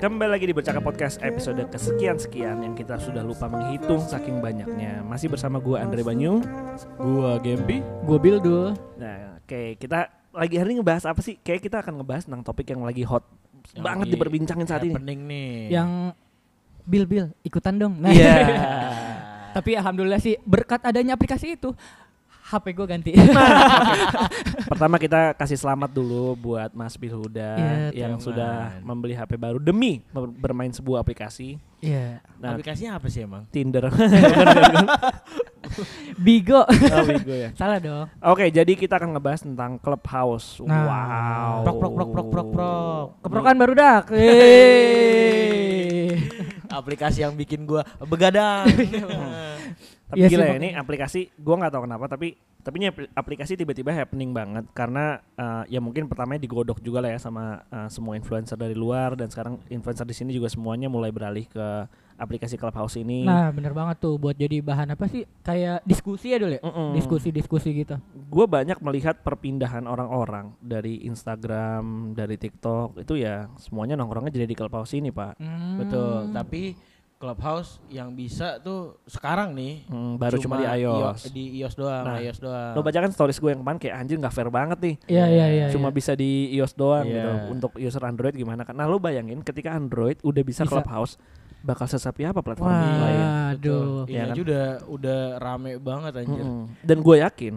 Kembali lagi di Bercakap Podcast episode kesekian-sekian yang kita sudah lupa menghitung saking banyaknya. Masih bersama gue Andre Banyu. Gua Gempi. Gue Bildul. Nah, oke kita lagi hari ini ngebahas apa sih? Kayak kita akan ngebahas tentang topik yang lagi hot Yang banget lagi diperbincangin saat ini. Happening nih. Yang Bil Bil ikutan dong. Nah, Iya. tapi alhamdulillah sih berkat adanya aplikasi itu HP gue ganti. Pertama kita kasih selamat dulu buat Mas Bilhuda Iya, yang teman. sudah membeli HP baru demi ber- bermain sebuah aplikasi. Iya. Nah, Aplikasinya apa sih emang? Tinder. Bigo. Oh, bego ya. Salah dong. Oke, jadi kita akan ngebahas tentang Clubhouse. Nah. wow. Prok prok prok prok prok prok. Keprokan baru dak. Aplikasi yang bikin gua begadang. Tapi Iya sih, gila ya ini aplikasi gua nggak tahu kenapa tapi tapi ini apli- aplikasi tiba-tiba happening banget karena eh, ya mungkin pertamanya digodok juga lah ya sama eh, semua influencer dari luar dan sekarang influencer di sini juga semuanya mulai beralih ke aplikasi Clubhouse ini. Nah, bener banget tuh buat jadi bahan apa sih? Kayak diskusi ya dulu ya. Diskusi-diskusi gitu. Gue banyak melihat perpindahan orang-orang dari Instagram, dari TikTok itu ya semuanya nongkrongnya jadi di Clubhouse ini pak. Hmm. Betul. Tapi Clubhouse yang bisa tuh sekarang nih Hmm, baru cuma, di iOS. Di iOS doang, Nah, iOS doang. Lo baca kan stories gue yang kemarin kayak anjir nggak fair banget nih. Iya iya iya. cuma iya. bisa di iOS doang Iya. gitu. Untuk user Android gimana kan? Nah, lo bayangin ketika Android udah bisa, Bisa. Clubhouse, bakal sesapi apa platform Wah. lain? Aduh. Iya Iya kan? aja udah udah rame banget anjir. Mm-mm. Dan gue yakin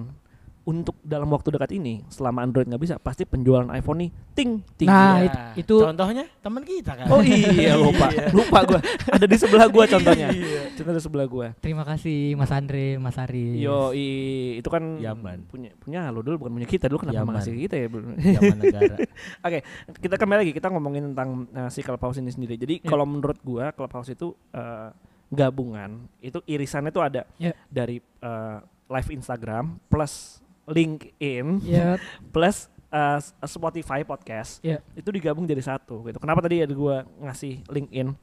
untuk dalam waktu dekat ini, selama Android nggak bisa, pasti penjualan iPhone nih ting ting. Nah, Iya. it- itu- contohnya teman kita kan. Oh iya lupa, lupa gue. Ada di sebelah gue contohnya. Contoh di sebelah gue. Terima kasih Mas Andre, Mas Ari. Yo, i- itu kan Yaman. punya punya lo dulu bukan punya kita dulu kenapa Yaman. makasih kita ya? Zaman negara. Oke, kita kembali lagi kita ngomongin tentang uh, si Clubhouse ini sendiri. Jadi Ya. kalau menurut gua Clubhouse itu uh, gabungan, itu irisannya tuh ada Ya. dari uh, live Instagram plus LinkedIn Ya, plus uh, Spotify podcast. Ya. Itu digabung jadi satu gitu. Kenapa tadi ada gua ngasih LinkedIn?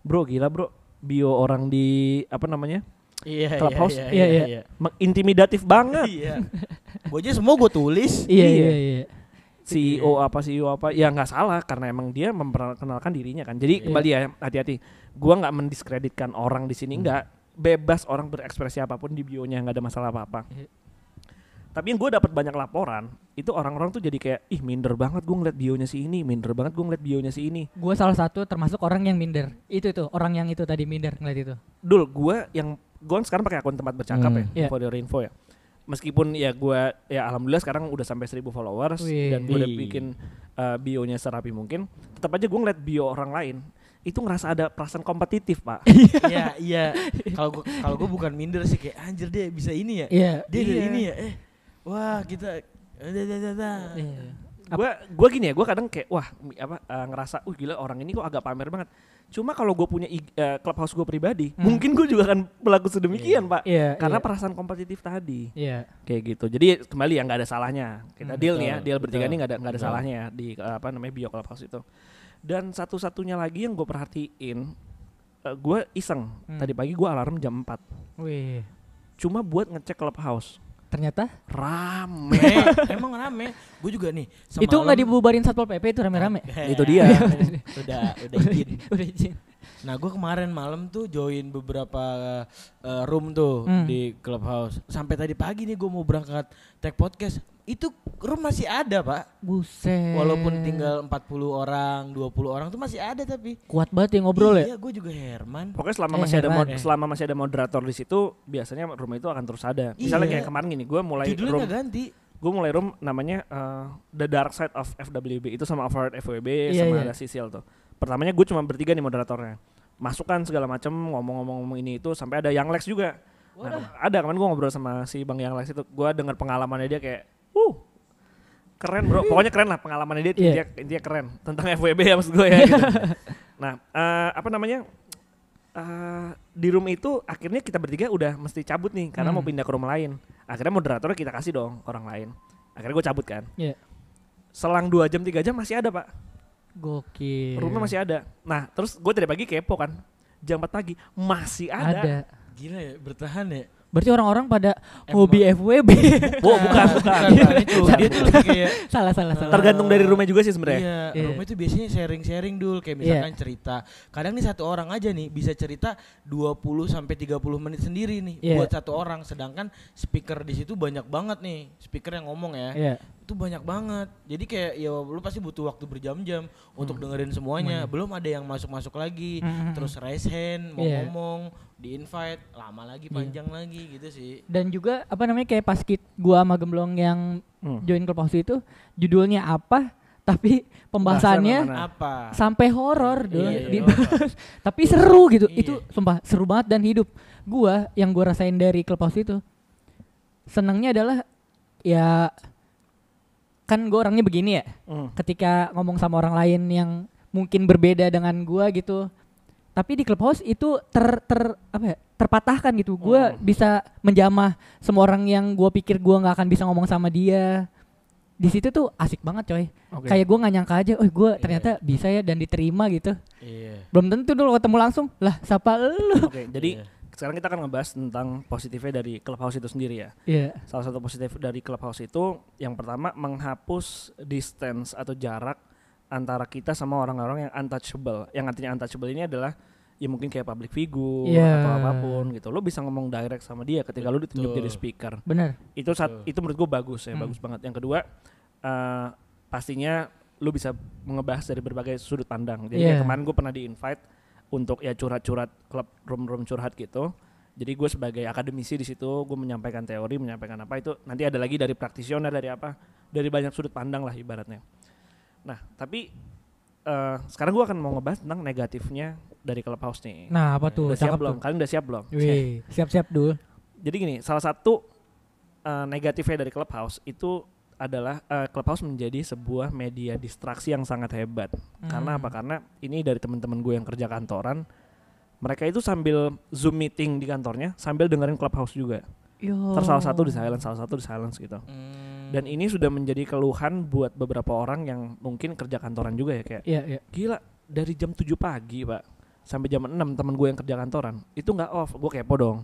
Bro, gila, Bro. Bio orang di apa namanya? Iya, Clubhouse? iya, Iya, iya, iya. iya. Intimidatif banget. Iya. Gue aja semua gue tulis. iya Iya. iya iya. CEO apa CEO apa ya nggak salah karena emang dia memperkenalkan dirinya kan jadi Iya. kembali ya hati-hati gua nggak mendiskreditkan orang di sini Hmm. nggak bebas orang berekspresi apa pun di bionya nggak ada masalah apa-apa Iya. Tapi yang gue dapat banyak laporan itu orang-orang tuh jadi kayak ih minder banget gue ngeliat bionya si ini minder banget gue ngeliat bionya si ini Gue salah satu termasuk orang yang minder. Itu itu orang yang itu tadi minder ngeliat itu. dul gue yang gue sekarang pakai akun tempat bercakap Hmm. ya Iya. for your info ya meskipun ya gue ya alhamdulillah sekarang udah sampai 1000 followers Wih. dan gue udah bikin uh, bionya serapi mungkin tetap aja gue ngeliat bio orang lain itu ngerasa ada perasaan kompetitif pak Iya, iya. Kalau gue kalau gue bukan minder sih kayak anjir dia bisa ini ya. Iya. Dia Iya. ini ya. Eh, wah kita eh, dah. Iya. gue gue gini ya gue kadang kayak wah apa uh, ngerasa uh gila orang ini kok agak pamer banget cuma kalau gue punya ig- uh, clubhouse gue pribadi Hmm. mungkin gue juga akan berlaku sedemikian pak Iya. karena iya. perasaan kompetitif tadi Iya. kayak gitu jadi kembali ya nggak ada salahnya kita Hmm, deal nih ya betul, deal bertiga betul, nih nggak ada nggak ada betul. salahnya ya di uh, apa namanya bio clubhouse itu dan satu-satunya lagi yang gue perhatiin uh, gue iseng Hmm. tadi pagi gue alarm jam 4 Wih. cuma buat ngecek clubhouse Ternyata rame emang rame. Gue juga nih. itu nggak dibubarin satpol pp itu rame-rame. Itu dia. udah, udah izin. Udah izin. Nah, gue kemarin malam tuh join beberapa eh, room tuh Hmm. di clubhouse. Sampai tadi pagi nih gue mau berangkat tag podcast. Itu room masih ada, Pak. Buset. Walaupun tinggal 40 orang, 20 orang tuh masih ada tapi. kuat banget ya ngobrol ya. Iya, gue juga Herman. Pokoknya selama Eh, masih ada heran mod, ya. selama masih ada moderator di situ, biasanya room itu akan terus ada. Misalnya Iya. kayak kemarin gini, gue mulai Judulnya room, ganti. gue mulai room namanya uh, The Dark Side of FWB itu sama Forward FWB Iya, sama iya. ada Sisil tuh. Pertamanya gue cuma bertiga nih moderatornya, masukkan segala macam ngomong-ngomong ini itu sampai ada Yang Lex juga. Nah, ada kemarin gue ngobrol sama si Bang Yang Lex itu, gue dengar pengalamannya dia kayak, uh keren bro, pokoknya keren lah pengalamannya dia Iya. intinya, intinya keren tentang FWB ya maksud gue ya. gitu. Nah eh, apa namanya? eh, di room itu akhirnya kita bertiga udah mesti cabut nih karena Hmm. mau pindah ke room lain. Akhirnya moderatornya kita kasih dong orang lain. Akhirnya gue cabut kan. Iya. Selang 2 jam 3 jam masih ada pak. Gokil. Roomnya masih ada. Nah terus gue tadi pagi kepo kan. Jam 4 pagi masih ada. ada. Gila ya, bertahan ya. Berarti orang-orang pada Emang. hobi FWB. Oh, bukan, bukan. bukan itu. Dia tuh lebih kayak salah salah salah. Tergantung dari rumah juga sih sebenarnya. Iya, Iya. rumah itu biasanya sharing-sharing dulu kayak misalkan cerita. Kadang nih satu orang aja nih bisa cerita 20 sampai 30 menit sendiri nih Iya. buat satu orang sedangkan speaker di situ banyak banget nih. Speaker yang ngomong ya. Iya. Itu banyak banget. Jadi kayak ya lu pasti butuh waktu berjam-jam untuk Hmm. dengerin semuanya. Belum ada yang masuk-masuk lagi. Mm-mm. Terus raise hand, mau Iya. ngomong, di invite, lama lagi, panjang lagi gitu sih. Dan juga apa namanya kayak pas kit gua sama Gemblong yang Hmm. join Clubhouse itu judulnya apa tapi pembahasannya. Apa? sampai horor dong Iya, iya. tapi seru gitu. Iya. Itu sumpah seru banget dan hidup. Gua yang gua rasain dari Clubhouse itu senangnya adalah ya kan gue orangnya begini ya Hmm. ketika ngomong sama orang lain yang mungkin berbeda dengan gua gitu tapi di clubhouse itu ter ter apa ya terpatahkan gitu gua Hmm. bisa menjamah semua orang yang gua pikir gua nggak akan bisa ngomong sama dia di situ tuh asik banget coy Oke. kayak gua nggak nyangka aja oh gua Iya. ternyata bisa ya dan diterima gitu Iya. belum tentu dulu ketemu langsung lah siapa lu Oke, jadi Iya. Sekarang kita akan ngebahas tentang positifnya dari clubhouse itu sendiri ya. Iya Salah satu positif dari clubhouse itu yang pertama menghapus distance atau jarak antara kita sama orang-orang yang untouchable. Yang artinya untouchable ini adalah ya mungkin kayak public figure Iya. atau apa pun gitu. Lo bisa ngomong direct sama dia ketika lo ditunjuk jadi speaker. bener Itu saat Betul. itu menurut gue bagus ya, Hmm. bagus banget. Yang kedua eh, pastinya lo bisa ngebahas dari berbagai sudut pandang. Jadi Iya. kayak kemarin gue pernah di invite untuk ya curhat-curhat klub room-room curhat gitu. Jadi gue sebagai akademisi di situ gue menyampaikan teori, menyampaikan apa itu nanti ada lagi dari praktisioner dari apa, dari banyak sudut pandang lah ibaratnya. Nah tapi eh, sekarang gue akan mau ngebahas tentang negatifnya dari clubhouse nih. nah apa tuh udah siap belum? tuh Kalian udah siap belum? Wih, siap-siap dulu Jadi gini, salah satu eh, negatifnya dari Clubhouse itu adalah eh, Clubhouse menjadi sebuah media distraksi yang sangat hebat. Karena Hmm. apa? Karena ini dari teman-teman gue yang kerja kantoran, mereka itu sambil Zoom meeting di kantornya sambil dengerin Clubhouse juga. Yo. Ntar salah satu di silence, salah satu di silence gitu. Hmm. Dan ini sudah menjadi keluhan buat beberapa orang yang mungkin kerja kantoran juga ya kayak Iya, iya. gila dari jam 7 pagi pak sampai jam 6 teman gue yang kerja kantoran itu nggak off gue kepo dong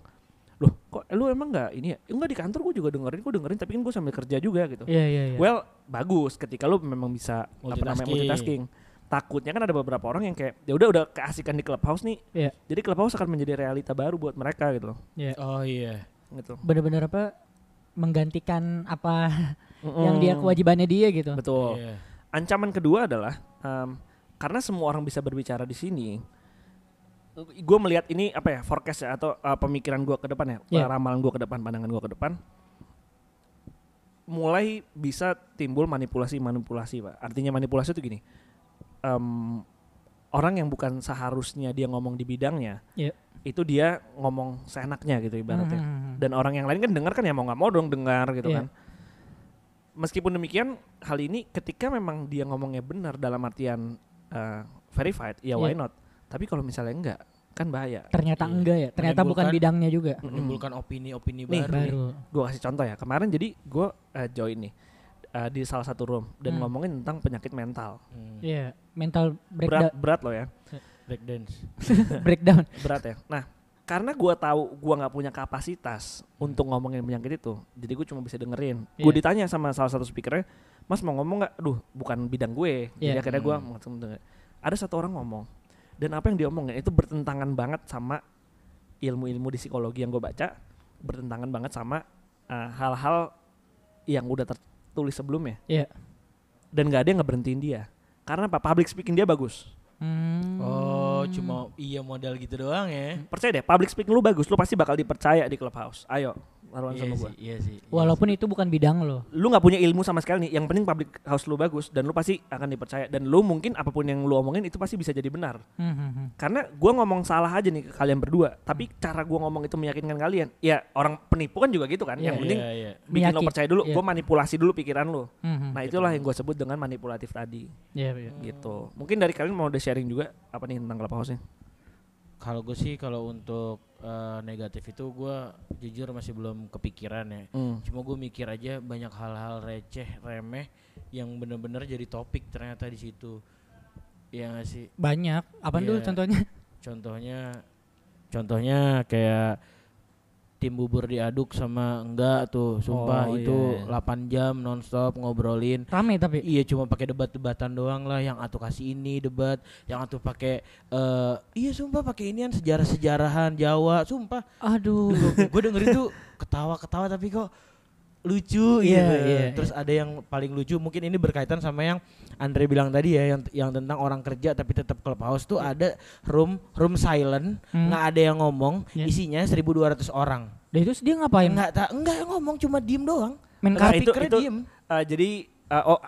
kok lu emang nggak ini ya enggak di kantor gue juga dengerin gue dengerin tapi kan gue sambil kerja juga gitu Iya, iya, iya. well bagus ketika lu memang bisa apa namanya Multitasking. takutnya kan ada beberapa orang yang kayak ya udah udah keasikan di clubhouse nih Iya. jadi clubhouse akan menjadi realita baru buat mereka gitu loh Iya. Oh iya. gitu Bener-bener apa menggantikan apa Mm-mm. yang dia kewajibannya dia gitu. betul Iya. ancaman kedua adalah em, karena semua orang bisa berbicara di sini gue melihat ini apa ya forecast ya atau uh, pemikiran gue ke depan ya Iya. ramalan gue ke depan pandangan gue ke depan mulai bisa timbul manipulasi manipulasi pak artinya manipulasi itu gini em, orang yang bukan seharusnya dia ngomong di bidangnya Iya. itu dia ngomong seenaknya gitu ibaratnya Hmm. dan orang yang lain kan dengar kan ya mau nggak mau dong dengar gitu Iya. kan meskipun demikian hal ini ketika memang dia ngomongnya benar dalam artian uh, verified ya why Iya. not tapi kalau misalnya enggak kan bahaya Ternyata Iya. enggak ya. Ternyata bukan bidangnya juga. Menimbulkan opini-opini baru. Baru. gue kasih contoh ya kemarin jadi gue uh, join nih uh, di salah satu room dan Hmm. ngomongin tentang penyakit mental Hmm. Iya, mental berat breakdown. berat loh ya Breakdance. breakdown. berat ya nah karena gue tahu gue nggak punya kapasitas untuk ngomongin penyakit itu jadi gue cuma bisa dengerin gue Iya. ditanya sama salah satu speakernya mas mau ngomong nggak aduh bukan bidang gue jadi Iya. akhirnya gue Hmm. ada satu orang ngomong dan apa yang dia omongin itu bertentangan banget sama ilmu-ilmu di psikologi yang gue baca bertentangan banget sama uh, hal-hal yang udah tertulis sebelumnya Iya. dan gak ada yang ngeberhentiin dia karena apa public speaking dia bagus Hmm. Oh, cuma iya modal gitu doang ya. percaya deh public speaking lu bagus lu pasti bakal dipercaya di clubhouse ayo taruhan Iya sama sih, gue iya sih. iya Walaupun itu bukan bidang lo. lu nggak punya ilmu sama sekali nih yang penting public house lu bagus dan lu pasti akan dipercaya dan lu mungkin apa pun yang lu omongin itu pasti bisa jadi benar Hmm, hmm, hmm. karena gua ngomong salah aja nih ke kalian berdua tapi cara gua ngomong itu meyakinkan kalian ya orang penipu kan juga gitu kan Iya, yang penting Iya, iya. bikin lo Meyakin- percaya dulu iya. gua manipulasi dulu pikiran lu Hmm, hmm. nah itulah yang gua sebut dengan manipulatif tadi Iya, iya. gitu mungkin dari kalian mau udah sharing juga apa nih tentang clubhouse nya Kalau gue sih kalau untuk eh, negatif itu gue jujur masih belum kepikiran ya. Hmm. Cuma gue mikir aja banyak hal-hal receh, remeh yang bener-bener jadi topik ternyata di situ. Iya gak sih? Banyak. Apa dulu Iya. contohnya? Contohnya, contohnya kayak tim bubur diaduk sama enggak tuh sumpah Oh, itu iya, 8 jam nonstop ngobrolin Rame tapi. Iya cuma pakai debat-debatan doang lah yang atuh kasih ini debat, yang atuh pakai eh iya sumpah pakai inian sejarah-sejarahan Jawa, sumpah. Aduh. gue denger itu ketawa-ketawa tapi kok lucu Iya, gitu. iya, Terus ada yang paling lucu mungkin ini berkaitan sama yang Andre bilang tadi ya yang yang tentang orang kerja tapi tetap clubhouse tuh ada room room silent, Hmm. nggak ada yang ngomong, Iya. isinya 1200 orang. Dan itu dia ngapain? Enggak tak enggak ngomong cuma diem doang. Main Nah, kartu. itu- itu- diem. Eh, jadi eh, oh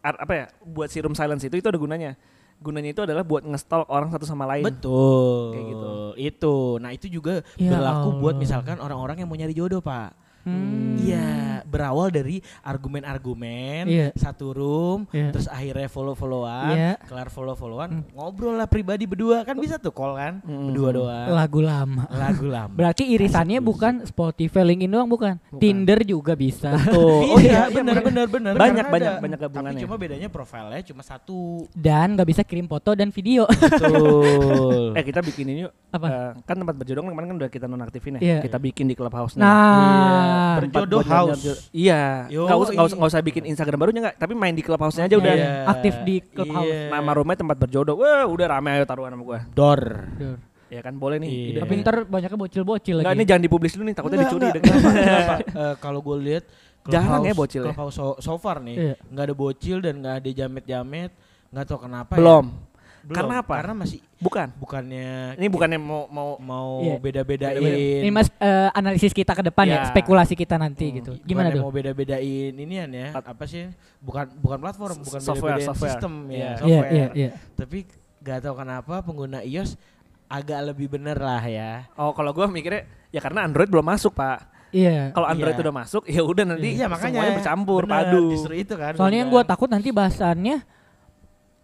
ar- apa ya buat si room silence itu itu ada gunanya. Gunanya itu adalah buat ngestalk orang satu sama lain. Betul. Kayak gitu. Itu. Nah, itu juga Ya berlaku buat Allah. misalkan orang-orang yang mau nyari jodoh, Pak. Hmm. Iya, berawal dari argumen-argumen Iya. satu room, Iya. terus akhirnya follow-followan, Iya. kelar follow-followan, ngobrol lah pribadi berdua kan bisa tuh call kan, Hmm. berdua doang. Lagu lama. Lagu lama. Berarti irisannya bukan Spotify, LinkedIn doang bukan. Tinder juga bisa. Oh, oh iya, iya, benar benar benar. Banyak, Karena banyak, ada. banyak Tapi gabungannya. cuma bedanya profilnya cuma satu. Dan nggak bisa kirim foto dan video. Betul. Eh kita bikin ini yuk. Apa? Eh, kan tempat berjodoh kan kemarin kan udah kita nonaktifin ya. Iya. Kita bikin di clubhouse nih. Nah, Berjodoh house. Iya. Yo, Nggak usah, nggak usah, iya. usah bikin Instagram barunya nggak. Tapi main di clubhouse-nya aja udah. Iya. aktif di clubhouse. Iya. Nama rumahnya tempat berjodoh. Wah udah rame ayo taruhan sama gua. Dor. Dur. Ya kan boleh nih. Iya. ide. Tapi ntar banyaknya bocil-bocil Nggak lagi. ini jangan dipublis dulu nih takutnya Enggak, dicuri. enggak. dengan- Kenapa? Kenapa? Eh, kalau gue lihat Jarang ya Clubhouse- bocil ya? Clubhouse so, so far nih, Iya. nggak ada bocil dan nggak ada jamet-jamet, nggak tahu kenapa. Belum. Ya. Belum. Karena apa? Karena masih Bukan. bukannya Ini bukannya mau mau mau Iya. beda-bedain. Ini mas eh, analisis kita ke depan ya, Ya. spekulasi kita nanti Hmm, gitu. Gimana bukannya tuh? mau beda-bedain inian ya? Apa sih? Bukan bukan platform, bukan Software, software. sistem ya, Iya. Iya, software. iya, iya. Tapi nggak tahu kenapa pengguna iOS agak lebih bener lah ya. Oh kalau gua mikirnya ya karena Android belum masuk pak. Iya. Kalau Android Iya. udah masuk ya udah nanti Iya makanya semuanya bercampur bener, padu. Justru itu kan. Soalnya yang gue takut nanti bahasannya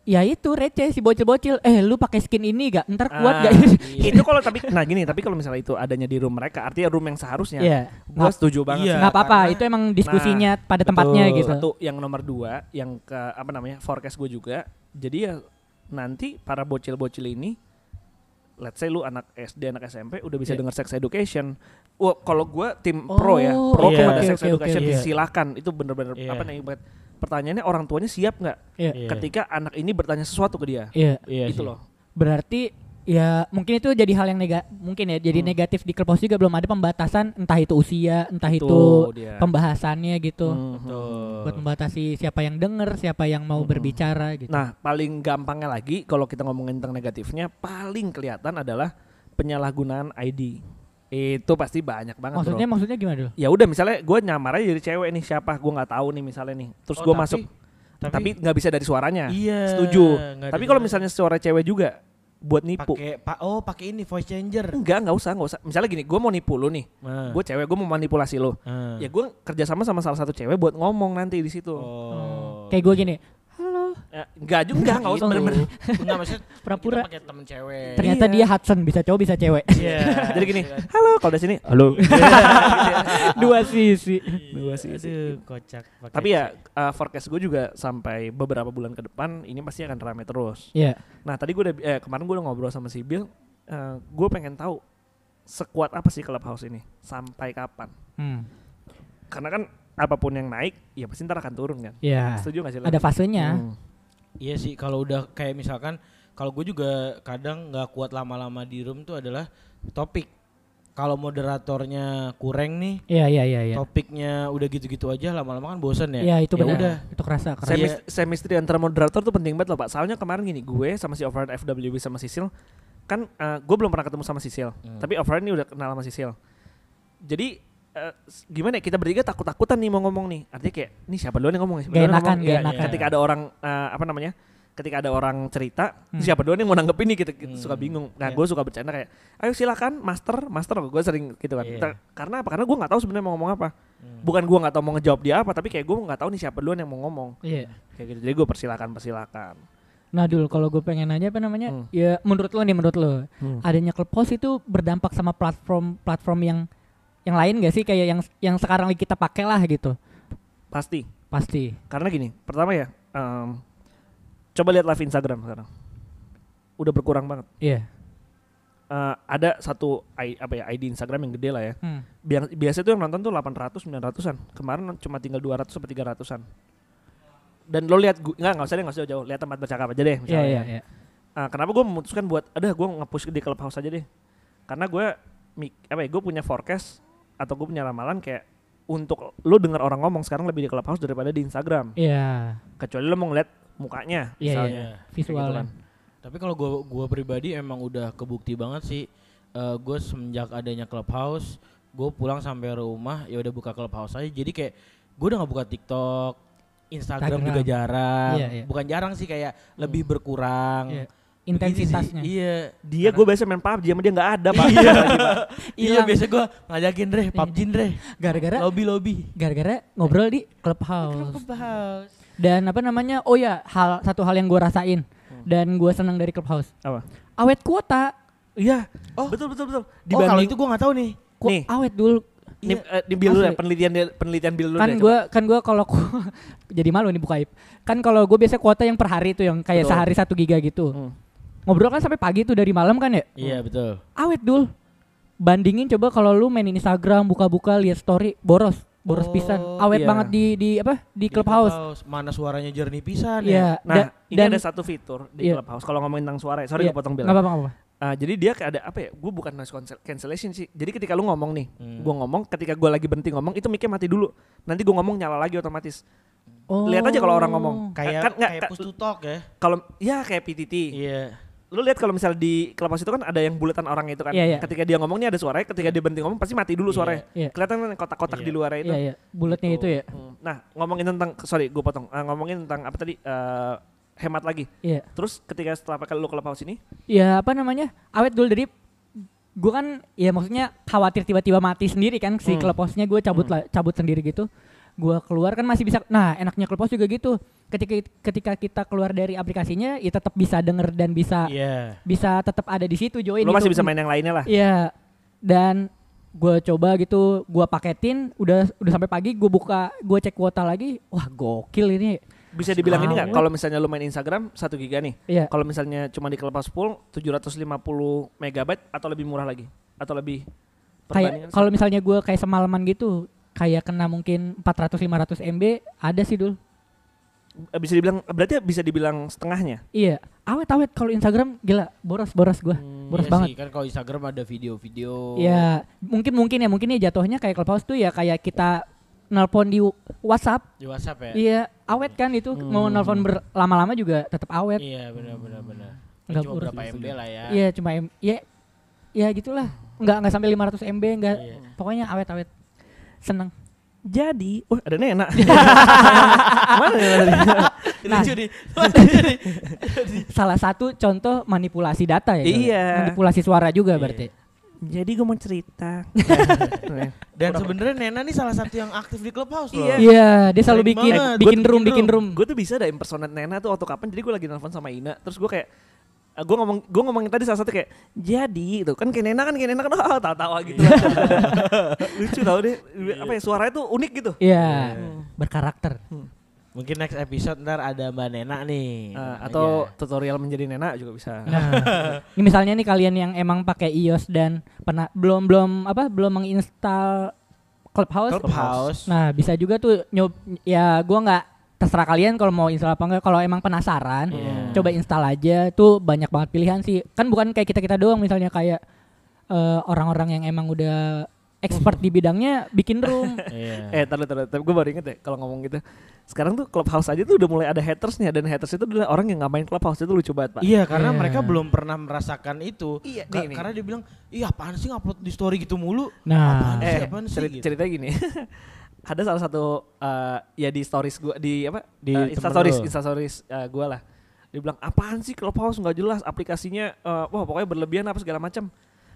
ya itu receh si bocil-bocil. Eh lu pakai skin ini gak? Ntar kuat Ah, gak? Iya. itu kalau tapi nah gini tapi kalau misalnya itu adanya di room mereka artinya room yang seharusnya Iya. gua setuju banget Iya. Nggak apa-apa, itu emang diskusinya pada tempatnya betul. gitu. satu yang nomor dua yang ke apa namanya forecast gue juga jadi ya nanti para bocil-bocil ini let's say lu anak SD anak SMP udah bisa Iya. denger sex education wah kalau gue tim Oh, pro ya pro iya. kepada Oke, sex oke, education iya. silakan itu bener-bener Iya. apa nih buat pertanyaannya orang tuanya siap nggak Iya. Iya. ketika anak ini bertanya sesuatu ke dia Iya. Iya itu sih. loh Berarti ya mungkin itu jadi hal yang nega mungkin ya jadi Hmm. negatif di Clubhouse juga belum ada pembatasan entah itu usia, entah itu dia. pembahasannya gitu. Hmm. Betul. Buat membatasi siapa yang denger, siapa yang mau Hmm. berbicara gitu. Nah, paling gampangnya lagi kalau kita ngomongin tentang negatifnya, paling kelihatan adalah penyalahgunaan ID. Itu pasti banyak banget, maksudnya bro. maksudnya gimana dulu? Ya udah, misalnya gue nyamar aja jadi cewek nih siapa, gue nggak tahu nih misalnya nih. Terus Oh, gue masuk, tapi nggak bisa dari suaranya. Iya. Setuju. Tapi kalau misalnya suara cewek juga buat nipu, pakai pa, oh pakai ini voice changer. enggak nggak usah nggak usah. Misalnya gini, gue mau nipu lu nih, Nah. gue cewek, gue mau manipulasi lu. Nah. Ya gue kerjasama sama salah satu cewek buat ngomong nanti di situ. Oh. Kayak gue gini, Ya, enggak juga, nggak usah Gitu. bener-bener. Enggak maksudnya Pura-pura. kita pakai temen cewek. ternyata Iya. dia Hudson bisa cowok bisa cewek. Iya. Jadi gini, halo, kalau dari sini, halo. Dua sisi. Dua sih. Aduh, kocak. pakai Tapi ya uh, forecast gue juga sampai beberapa bulan ke depan ini pasti akan ramai terus. Iya. Nah tadi gue udah eh, kemarin gue udah ngobrol sama si Bill, uh, gue pengen tahu sekuat apa sih clubhouse ini sampai kapan? Hmm. Karena kan apa pun yang naik, ya pasti ntar akan turun kan. Iya. Setuju gak sih? Ada fasenya. Hmm. Iya sih kalau udah kayak misalkan kalau gue juga kadang nggak kuat lama-lama di room tuh adalah topik. Kalau moderatornya kurang nih, Iya iya iya iya. topiknya udah gitu-gitu aja lama-lama kan bosan ya. Iya itu Ya benar. udah. Itu kerasa kerasa. Saya- Semis- Chemistry antara moderator tuh penting banget loh pak. Soalnya kemarin gini, gue sama si Overhead FWB sama Sisil, kan uh, gue belum pernah ketemu sama Sisil. Hmm. Tapi Overhead ini udah kenal sama Sisil. Jadi eh, s- gimana ya kita bertiga takut-takutan nih mau ngomong nih. Artinya kayak, ini siapa duluan yang ngomong? Siapa Gak duluan yang enakan, ngomong? gak Iya, enakan. Ketika ada orang eh, apa namanya? Ketika ada orang cerita, Hmm. siapa duluan yang mau nanggepin nih kita, kita Hmm. suka bingung. Nah, Iya. gue suka bercanda kayak, ayo silakan, master, master. Gue sering gitu kan. Iya. Kita- karena apa? Karena gue nggak tahu sebenarnya mau ngomong apa. Hmm. Bukan gue nggak tahu mau ngejawab dia apa, tapi kayak gue nggak tahu nih siapa duluan yang mau ngomong. Iya. Kayak gitu. Jadi gue persilakan, persilakan. Nah dulu kalau gue pengen nanya apa namanya, Hmm. ya menurut lo nih menurut lo, Hmm. adanya Clubhouse itu berdampak sama platform-platform yang yang lain gak sih kayak yang yang sekarang kita pakai lah gitu, Pasti. pasti. Karena gini, pertama ya, em, coba lihat live Instagram sekarang. Udah berkurang banget. Iya. eh, ada satu I- apa ya ID Instagram yang gede lah ya. Hmm. Biang- Biasa tuh yang nonton tuh 800 900-an. Kemarin cuma tinggal 200 sampai 300-an. Dan lo lihat nggak nggak usah deh nggak usah jauh, lihat tempat bercakap aja deh Iya misalnya. iya iya. Ah, kenapa gue memutuskan buat, ada gue nge-push di clubhouse aja deh. Karena gue, apa ya, gue punya forecast atau gue punya ramalan kayak untuk lo denger orang ngomong sekarang lebih di clubhouse daripada di Instagram. Iya. Kecuali lo mau ngeliat mukanya, Iya, misalnya. Iya. Kayak gitu kan. Tapi kalau gua gua pribadi emang udah kebukti banget sih. Eh gue semenjak adanya clubhouse, gue pulang sampai rumah ya udah buka clubhouse aja. Jadi kayak gue udah nggak buka TikTok, Instagram, Instagram. juga jarang. Iya, iya. Bukan jarang sih kayak lebih berkurang. Iya. Intensitasnya. sih. Iya. Dia gue biasa main PUBG sama dia nggak ada pak. Iya. iya biasa gue ngajakin Dre, PUBG Dre. Gara-gara Lobby lobby. gara-gara ngobrol di clubhouse. Dan apa namanya? Oh ya, hal satu hal yang gue rasain dan gue senang dari clubhouse. Apa? Awet kuota. Iya. Oh. betul betul betul. oh kalau itu gue nggak tahu nih. Ku- Nih. awet dulu. Nih, eh, di bil dulu ya, penelitian penelitian bil dulu kan deh, gue kan gue kalau ku- jadi malu nih buka aib. Kan kalau gue biasa kuota yang per hari tuh yang kayak Betul. sehari satu giga gitu. Hmm. Ngobrol kan sampai pagi tuh dari malam kan ya. Iya betul. Awet dul. Bandingin coba kalau lu main Instagram buka-buka lihat story boros, boros Oh, pisan. Awet iya. banget di di apa? Di, clubhouse. Mana suaranya jernih pisan Iya. ya. Nah, da- ini dan ada satu fitur di Iya. clubhouse. Kalau ngomongin tentang suara, ya, sorry Iya. gue potong apa-apa nggak apa-apa. Ah, jadi dia kayak ada apa ya? Gue bukan noise cancel- cancellation sih. Jadi ketika lu ngomong nih, Hmm. gue ngomong, ketika gue lagi berhenti ngomong, itu mic-nya mati dulu. Nanti gue ngomong nyala lagi otomatis. Oh. Lihat aja kalau orang ngomong. Kayak kan kayak ka- push to talk ya. Kalau ya kayak PTT. Iya. Lu lihat kalau misalnya di clubhouse itu kan ada yang buletan orang itu kan. Iya, iya. Ketika dia ngomongnya ada suaranya, ketika dia berhenti ngomong pasti mati dulu Iya. suaranya. Iya. Kelihatan kan kotak-kotak Iya. di luar itu. Iya iya, bulatnya itu ya. Hmm. Nah, ngomongin tentang sorry, gue potong. Ah, ngomongin tentang apa tadi? Eh, hemat lagi. Iya. Terus ketika setelah pakai lu clubhouse ini, Ya apa namanya? Awet dulu dari gue kan ya maksudnya khawatir tiba-tiba mati sendiri kan si Hmm. clubhouse-nya gue cabut lah cabut sendiri gitu. Gue keluar kan masih bisa. Nah enaknya clubhouse juga gitu. Ketika ketika kita keluar dari aplikasinya ya tetap bisa denger dan bisa Iya. bisa tetap ada di situ join. lu gitu. masih bisa main yang lainnya lah. Iya. Dan gue coba gitu, gue paketin, udah udah sampai pagi, gue buka, gue cek kuota lagi, wah gokil ini. Bisa dibilang ini nggak? Kalau misalnya lu main Instagram 1 giga nih. Iya. Kalau misalnya cuma di clubhouse full 750 megabyte atau lebih murah lagi? Atau lebih Kayak kalau misalnya gue kayak semalaman gitu, kayak kena mungkin 400-500 MB, ada sih dul. Eh, bisa dibilang berarti bisa dibilang setengahnya. Iya, awet awet kalau Instagram gila boros boros gue, boros Iya banget. sih, kan kalau Instagram ada video-video. Iya, mungkin mungkin ya mungkin ya jatuhnya kayak clubhouse tuh ya kayak kita nelpon di WhatsApp. Di WhatsApp ya. Iya, awet kan itu mau Hmm. nelpon berlama-lama juga tetap awet. Iya benar benar benar. Nggak Cuma boros berapa gitu. MB lah ya. Iya cuma M ya ya gitulah nggak nggak sampai 500 MB nggak Iya. pokoknya awet awet seneng Jadi, wah ada Nena. Mana ya tadi? Nah. Lucu nih. salah satu contoh manipulasi data ya? Iya. manipulasi suara juga Iya. berarti Jadi gue mau cerita. Dan sebenarnya Nena nih salah satu yang aktif di Clubhouse loh. Iya. iya dia selalu bikin banget. bikin room bikin room Gue tuh bisa ada impersonate Nena tuh waktu kapan. Jadi gue lagi nelfon sama Ina. Terus gue kayak gue ngomong gue ngomongin tadi salah satu kayak jadi itu kan kayak Nena kan kayak Nena kan oh, tawa-tawa gitu. Lucu tau deh. Apa ya suaranya tuh unik gitu. Iya. Berkarakter. Mungkin next episode ntar ada Mbak Nena nih. Eh, Tenang atau aja. tutorial menjadi Nena juga bisa. Nah ini misalnya nih kalian yang emang pakai iOS dan pernah belum belum apa belum menginstal Clubhouse. Clubhouse. Nah, bisa juga tuh nyob ya gua nggak terserah kalian kalau mau install apa enggak. Kalau emang penasaran, Iya. coba install aja. Tuh banyak banget pilihan sih. Kan bukan kayak kita-kita doang misalnya kayak eh, orang-orang yang emang udah expert di bidangnya bikin room. Iya. eh taruh taruh tapi gue baru inget deh kalau ngomong gitu sekarang tuh clubhouse aja tuh udah mulai ada hatersnya dan haters itu adalah orang yang nggak main clubhouse itu lucu banget pak Iya karena Iya. mereka belum pernah merasakan itu. Iya, Ka- nih, nih. Karena dia bilang, iya apaan sih ngupload di story gitu mulu? Nah, Apaan sih, eh apaan sih? gitu. ceritanya gini ada salah satu eh, ya di stories gua di apa Di Eh, temen insta stories insta stories eh, gua lah dia bilang apaan sih clubhouse nggak jelas aplikasinya eh, wah pokoknya berlebihan apa segala macam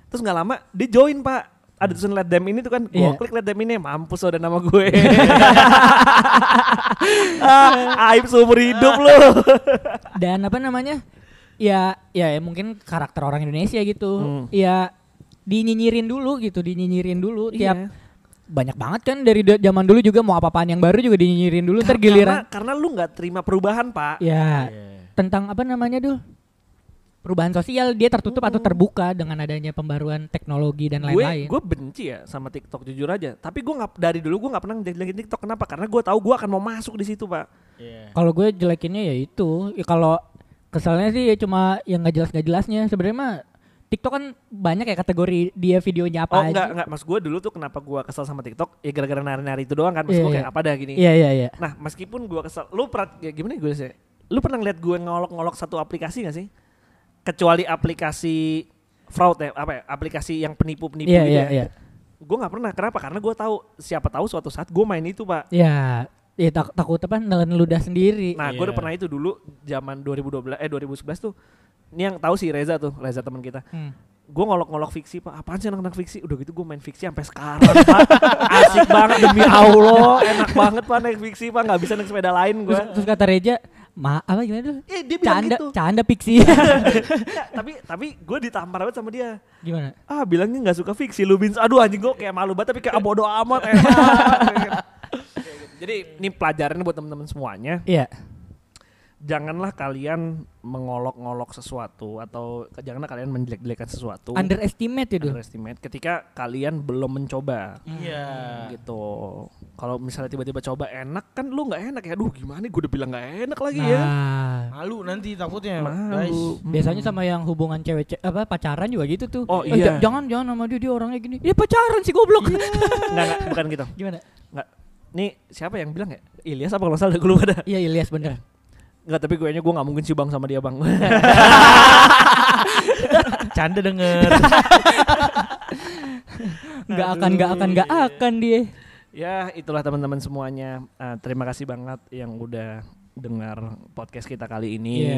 terus nggak lama dia join pak ada tulisan let them ini tuh kan gua Iya. klik let them ini mampus udah nama gue ah, aib seumur hidup lu dan apa namanya? Ya, ya, ya mungkin karakter orang Indonesia gitu. Hmm. Ya dinyinyirin dulu gitu, dinyinyirin dulu tiap Iya. Banyak banget kan dari da- zaman dulu juga mau apa-apaan yang baru juga dinyinyirin dulu ntar giliran karena, karena lu nggak terima perubahan pak. Ya Iya. tentang apa namanya dul? Perubahan sosial dia tertutup atau terbuka dengan adanya pembaruan teknologi dan lain-lain. gue benci ya sama TikTok jujur aja. Tapi gue nggak dari dulu gue nggak pernah ngejelekin TikTok. Kenapa? Karena gue tahu gue akan mau masuk di situ pak. Iya. Kalau gue jelekinnya ya itu, ya kalau kesalnya sih ya cuma yang nggak jelas nggak jelasnya. Sebenarnya mah TikTok kan banyak ya kategori dia videonya apa oh aja. enggak enggak. Mas gue dulu tuh kenapa gue kesel sama TikTok? Ya gara-gara nari-nari itu doang kan. Mas Iya, gue iya. kayak apa dah gini? Iya iya iya. nah meskipun gue kesel lu pernah ya gimana gue sih? Lu pernah ngeliat gue ngolok-ngolok satu aplikasi gak sih? Kecuali aplikasi fraud ya apa ya? Aplikasi yang penipu-penipu Iya gitu iya ya. iya. gue nggak pernah. Kenapa? Karena gue tahu siapa tahu suatu saat gue main itu pak. Ya, ya tak, takut apa nelen ludah sendiri. Nah, gue udah Iya. pernah itu dulu zaman 2012 eh 2011 tuh. Ini yang tahu sih Reza tuh, Reza teman kita. Hmm. Gue ngolok-ngolok fiksi, Pak. Apaan sih anak-anak fiksi? Udah gitu gue main fiksi sampai sekarang, Pak. Asik banget demi Allah, enak banget Pak naik fiksi, Pak. nggak bisa naik sepeda lain gue. Terus, terus kata Reja, ma apa gimana tuh? Eh, dia bilang Canda, gitu. canda piksi. Nggak, tapi tapi gue ditampar banget sama dia. gimana? Ah, bilangnya nggak suka fiksi lu Bins. Aduh anjing gue kayak malu banget tapi kayak bodo amat enak. Jadi ini pelajaran buat teman-teman semuanya. Iya. janganlah kalian mengolok-ngolok sesuatu atau janganlah kalian menjelek-jelekan sesuatu Underestimate itu. underestimate ketika kalian belum mencoba Iya. gitu kalau misalnya tiba-tiba coba enak kan lu nggak enak ya aduh gimana gue udah bilang nggak enak lagi ya Nah, Malu nanti takutnya, guys. malu biasanya sama yang hubungan cewek ce- apa pacaran juga gitu tuh. Oh, Eh, iya. j- jangan jangan sama dia dia orangnya gini. Dia pacaran sih goblok. nggak nggak bukan gitu Gimana? nggak nih siapa yang bilang ya Ilyas apa kalau salah gue lupa dah Iya Ilyas bener. nggak tapi gue gue nggak mungkin sih bang sama dia bang Canda denger. Nggak akan nggak akan nggak akan dia. ya itulah teman-teman semuanya Ah, terima kasih banget yang udah dengar podcast kita kali ini Iya.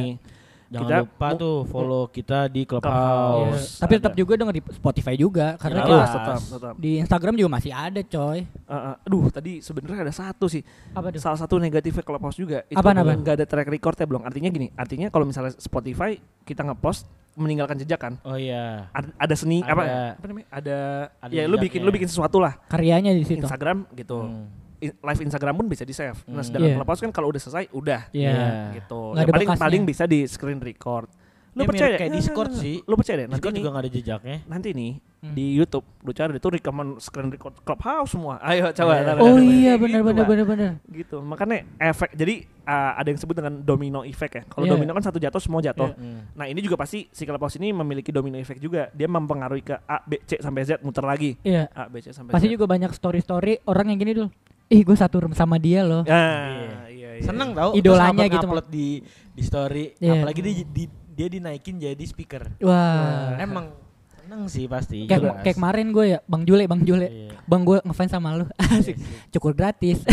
Jangan Kita lupa tuh follow kita di Clubhouse. Clubhouse. Iya. Tapi tetap juga denger di Spotify juga karena Jelas. kita Jelas, tetap tetap di Instagram juga masih ada coy. Uh, uh, aduh tadi sebenarnya ada satu sih Apa tuh? salah satu negatifnya Clubhouse juga itu Apaan, apaan? nggak ada track record ya belum artinya gini artinya kalau misalnya Spotify kita ngepost meninggalkan jejak kan Oh iya. ada, ada seni Ada. apa apa namanya ada, Ada ya lu bikin lu bikin sesuatu lah Karyanya di situ. Instagram gitu Hmm. Live Instagram pun bisa di save nah Hmm. sedangkan Iya. Clubhouse kan kalau udah selesai udah Iya. gitu Nggak Ya, paling bekasnya. paling bisa di screen record lu Ya, percaya kayak? Discord sih. lu percaya deh nanti Discord nih juga gak ada jejaknya. nanti nih Hmm. di YouTube lu cari itu rekaman screen record Clubhouse semua ayo coba tar, tar, Oh iya benar gitu, benar Pak. benar benar. gitu makanya efek jadi uh, ada yang sebut dengan domino effect ya kalau Iya. domino kan satu jatuh semua jatuh Iya. Hmm. nah ini juga pasti si Clubhouse ini memiliki domino effect juga dia mempengaruhi ke A B C sampai Z muter lagi Iya. A B C sampai Pasti Z juga banyak story-story orang yang gini dulu. Ih, gue satu room sama dia loh. ah, iya, iya. Seneng tau Idolanya gitu, upload di di story Iya. apalagi di, di- dia dinaikin jadi speaker Wah. emang seneng sih pasti Kayak, jelas. kayak kemarin gue ya, Bang Jule, Bang Jule. Iya. Bang gue ngefans sama lu. Asik. Cukur gratis.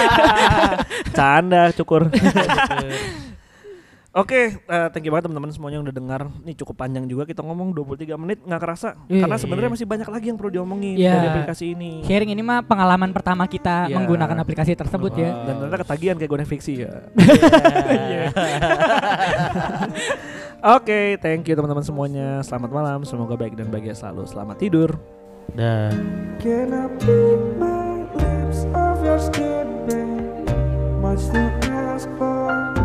canda cukur Oke, eh, thank you banget teman-teman semuanya yang udah dengar. Ini cukup panjang juga kita ngomong 23 menit nggak kerasa. Iya. Karena sebenarnya masih banyak lagi yang perlu diomongin Iya. dari aplikasi ini. Sharing ini mah pengalaman pertama kita Iya. menggunakan aplikasi tersebut ya. Dan ternyata ketagihan kayak gue naik fiksi ya. Iya. Oke, thank you teman-teman semuanya. Selamat malam, semoga baik dan bahagia selalu. Selamat tidur. Dah. Can I pick my lips off your skin, babe? Much to ask for